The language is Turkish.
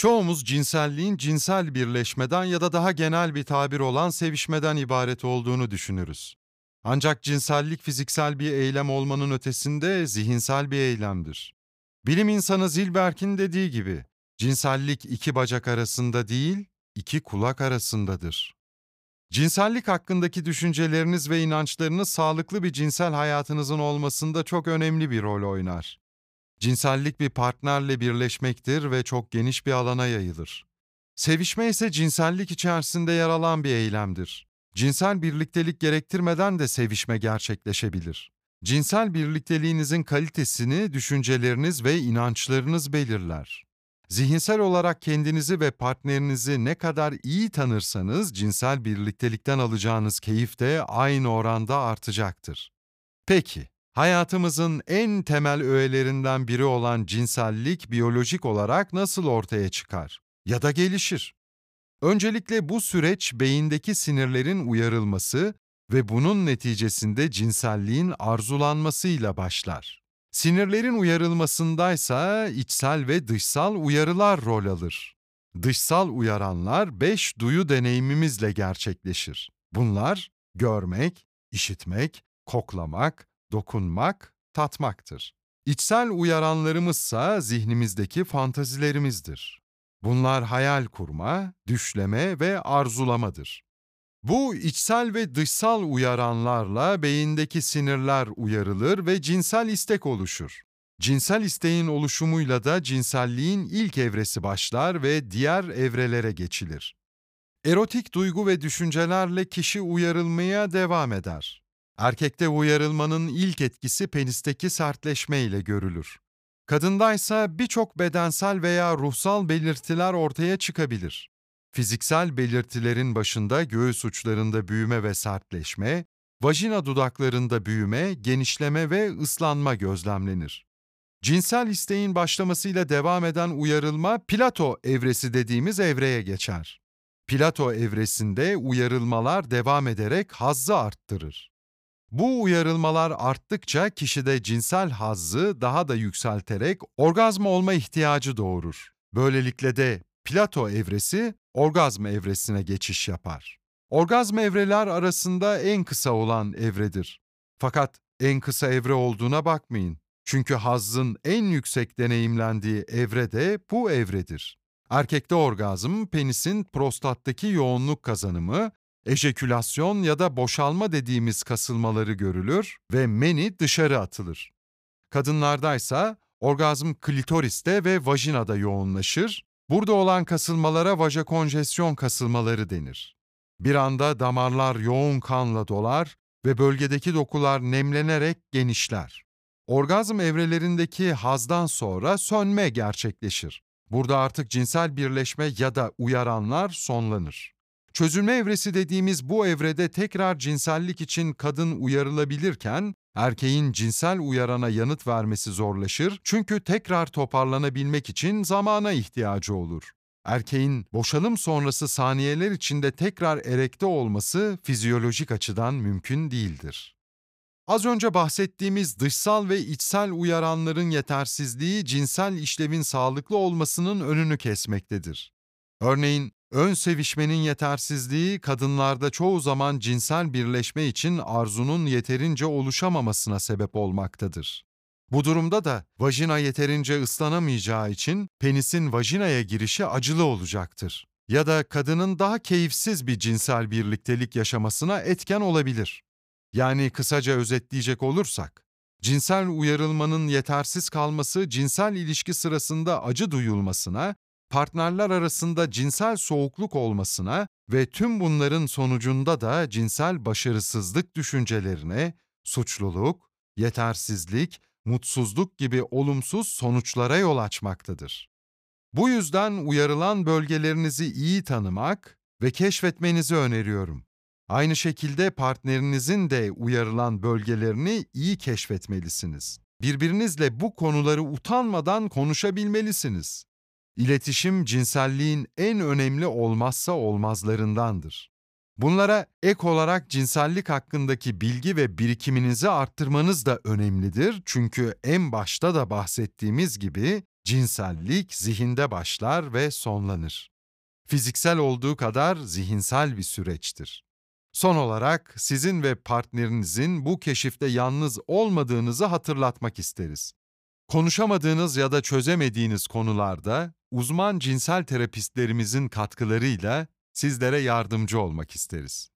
Çoğumuz cinselliğin cinsel birleşmeden ya da daha genel bir tabir olan sevişmeden ibaret olduğunu düşünürüz. Ancak cinsellik fiziksel bir eylem olmanın ötesinde zihinsel bir eylemdir. Bilim insanı Zilberk'in dediği gibi, cinsellik iki bacak arasında değil, iki kulak arasındadır. Cinsellik hakkındaki düşünceleriniz ve inançlarınız sağlıklı bir cinsel hayatınızın olmasında çok önemli bir rol oynar. Cinsellik bir partnerle birleşmektir ve çok geniş bir alana yayılır. Sevişme ise cinsellik içerisinde yer alan bir eylemdir. Cinsel birliktelik gerektirmeden de sevişme gerçekleşebilir. Cinsel birlikteliğinizin kalitesini düşünceleriniz ve inançlarınız belirler. Zihinsel olarak kendinizi ve partnerinizi ne kadar iyi tanırsanız cinsel birliktelikten alacağınız keyif de aynı oranda artacaktır. Peki, hayatımızın en temel öğelerinden biri olan cinsellik biyolojik olarak nasıl ortaya çıkar ya da gelişir? Öncelikle bu süreç beyindeki sinirlerin uyarılması ve bunun neticesinde cinselliğin arzulanmasıyla başlar. Sinirlerin uyarılmasındaysa içsel ve dışsal uyarılar rol alır. Dışsal uyaranlar beş duyu deneyimimizle gerçekleşir. Bunlar görmek, işitmek, koklamak, dokunmak, tatmaktır. İçsel uyaranlarımızsa zihnimizdeki fantazilerimizdir. Bunlar hayal kurma, düşleme ve arzulamadır. Bu içsel ve dışsal uyaranlarla beyindeki sinirler uyarılır ve cinsel istek oluşur. Cinsel isteğin oluşumuyla da cinselliğin ilk evresi başlar ve diğer evrelere geçilir. Erotik duygu ve düşüncelerle kişi uyarılmaya devam eder. Erkekte uyarılmanın ilk etkisi penisteki sertleşme ile görülür. Kadındaysa birçok bedensel veya ruhsal belirtiler ortaya çıkabilir. Fiziksel belirtilerin başında göğüs uçlarında büyüme ve sertleşme, vajina dudaklarında büyüme, genişleme ve ıslanma gözlemlenir. Cinsel isteğin başlamasıyla devam eden uyarılma Plato evresi dediğimiz evreye geçer. Plato evresinde uyarılmalar devam ederek hazzı arttırır. Bu uyarılmalar arttıkça kişide cinsel hazzı daha da yükselterek orgazm olma ihtiyacı doğurur. Böylelikle de Plato evresi orgazm evresine geçiş yapar. Orgazm evreler arasında en kısa olan evredir. Fakat en kısa evre olduğuna bakmayın. Çünkü hazzın en yüksek deneyimlendiği evre de bu evredir. Erkekte orgazm, penisin prostattaki yoğunluk kazanımı, ejekülasyon ya da boşalma dediğimiz kasılmaları görülür ve meni dışarı atılır. Kadınlardaysa orgazm klitoriste ve vajinada yoğunlaşır, burada olan kasılmalara vajakonjesyon kasılmaları denir. Bir anda damarlar yoğun kanla dolar ve bölgedeki dokular nemlenerek genişler. Orgazm evrelerindeki hazdan sonra sönme gerçekleşir. Burada artık cinsel birleşme ya da uyaranlar sonlanır. Çözülme evresi dediğimiz bu evrede tekrar cinsellik için kadın uyarılabilirken, erkeğin cinsel uyarana yanıt vermesi zorlaşır çünkü tekrar toparlanabilmek için zamana ihtiyacı olur. Erkeğin boşalım sonrası saniyeler içinde tekrar erekte olması fizyolojik açıdan mümkün değildir. Az önce bahsettiğimiz dışsal ve içsel uyaranların yetersizliği cinsel işlevin sağlıklı olmasının önünü kesmektedir. Örneğin ön sevişmenin yetersizliği kadınlarda çoğu zaman cinsel birleşme için arzunun yeterince oluşamamasına sebep olmaktadır. Bu durumda da vajina yeterince ıslanamayacağı için penisin vajinaya girişi acılı olacaktır. Ya da kadının daha keyifsiz bir cinsel birliktelik yaşamasına etken olabilir. Yani kısaca özetleyecek olursak, cinsel uyarılmanın yetersiz kalması cinsel ilişki sırasında acı duyulmasına, partnerler arasında cinsel soğukluk olmasına ve tüm bunların sonucunda da cinsel başarısızlık düşüncelerine, suçluluk, yetersizlik, mutsuzluk gibi olumsuz sonuçlara yol açmaktadır. Bu yüzden uyarılan bölgelerinizi iyi tanımak ve keşfetmenizi öneriyorum. Aynı şekilde partnerinizin de uyarılan bölgelerini iyi keşfetmelisiniz. Birbirinizle bu konuları utanmadan konuşabilmelisiniz. İletişim cinselliğin en önemli olmazsa olmazlarındandır. Bunlara ek olarak cinsellik hakkındaki bilgi ve birikiminizi arttırmanız da önemlidir. Çünkü en başta da bahsettiğimiz gibi Cinsellik zihinde başlar ve sonlanır. Fiziksel olduğu kadar zihinsel bir süreçtir. Son olarak sizin ve partnerinizin bu keşifte yalnız olmadığınızı hatırlatmak isteriz. Konuşamadığınız ya da çözemediğiniz konularda uzman cinsel terapistlerimizin katkılarıyla sizlere yardımcı olmak isteriz.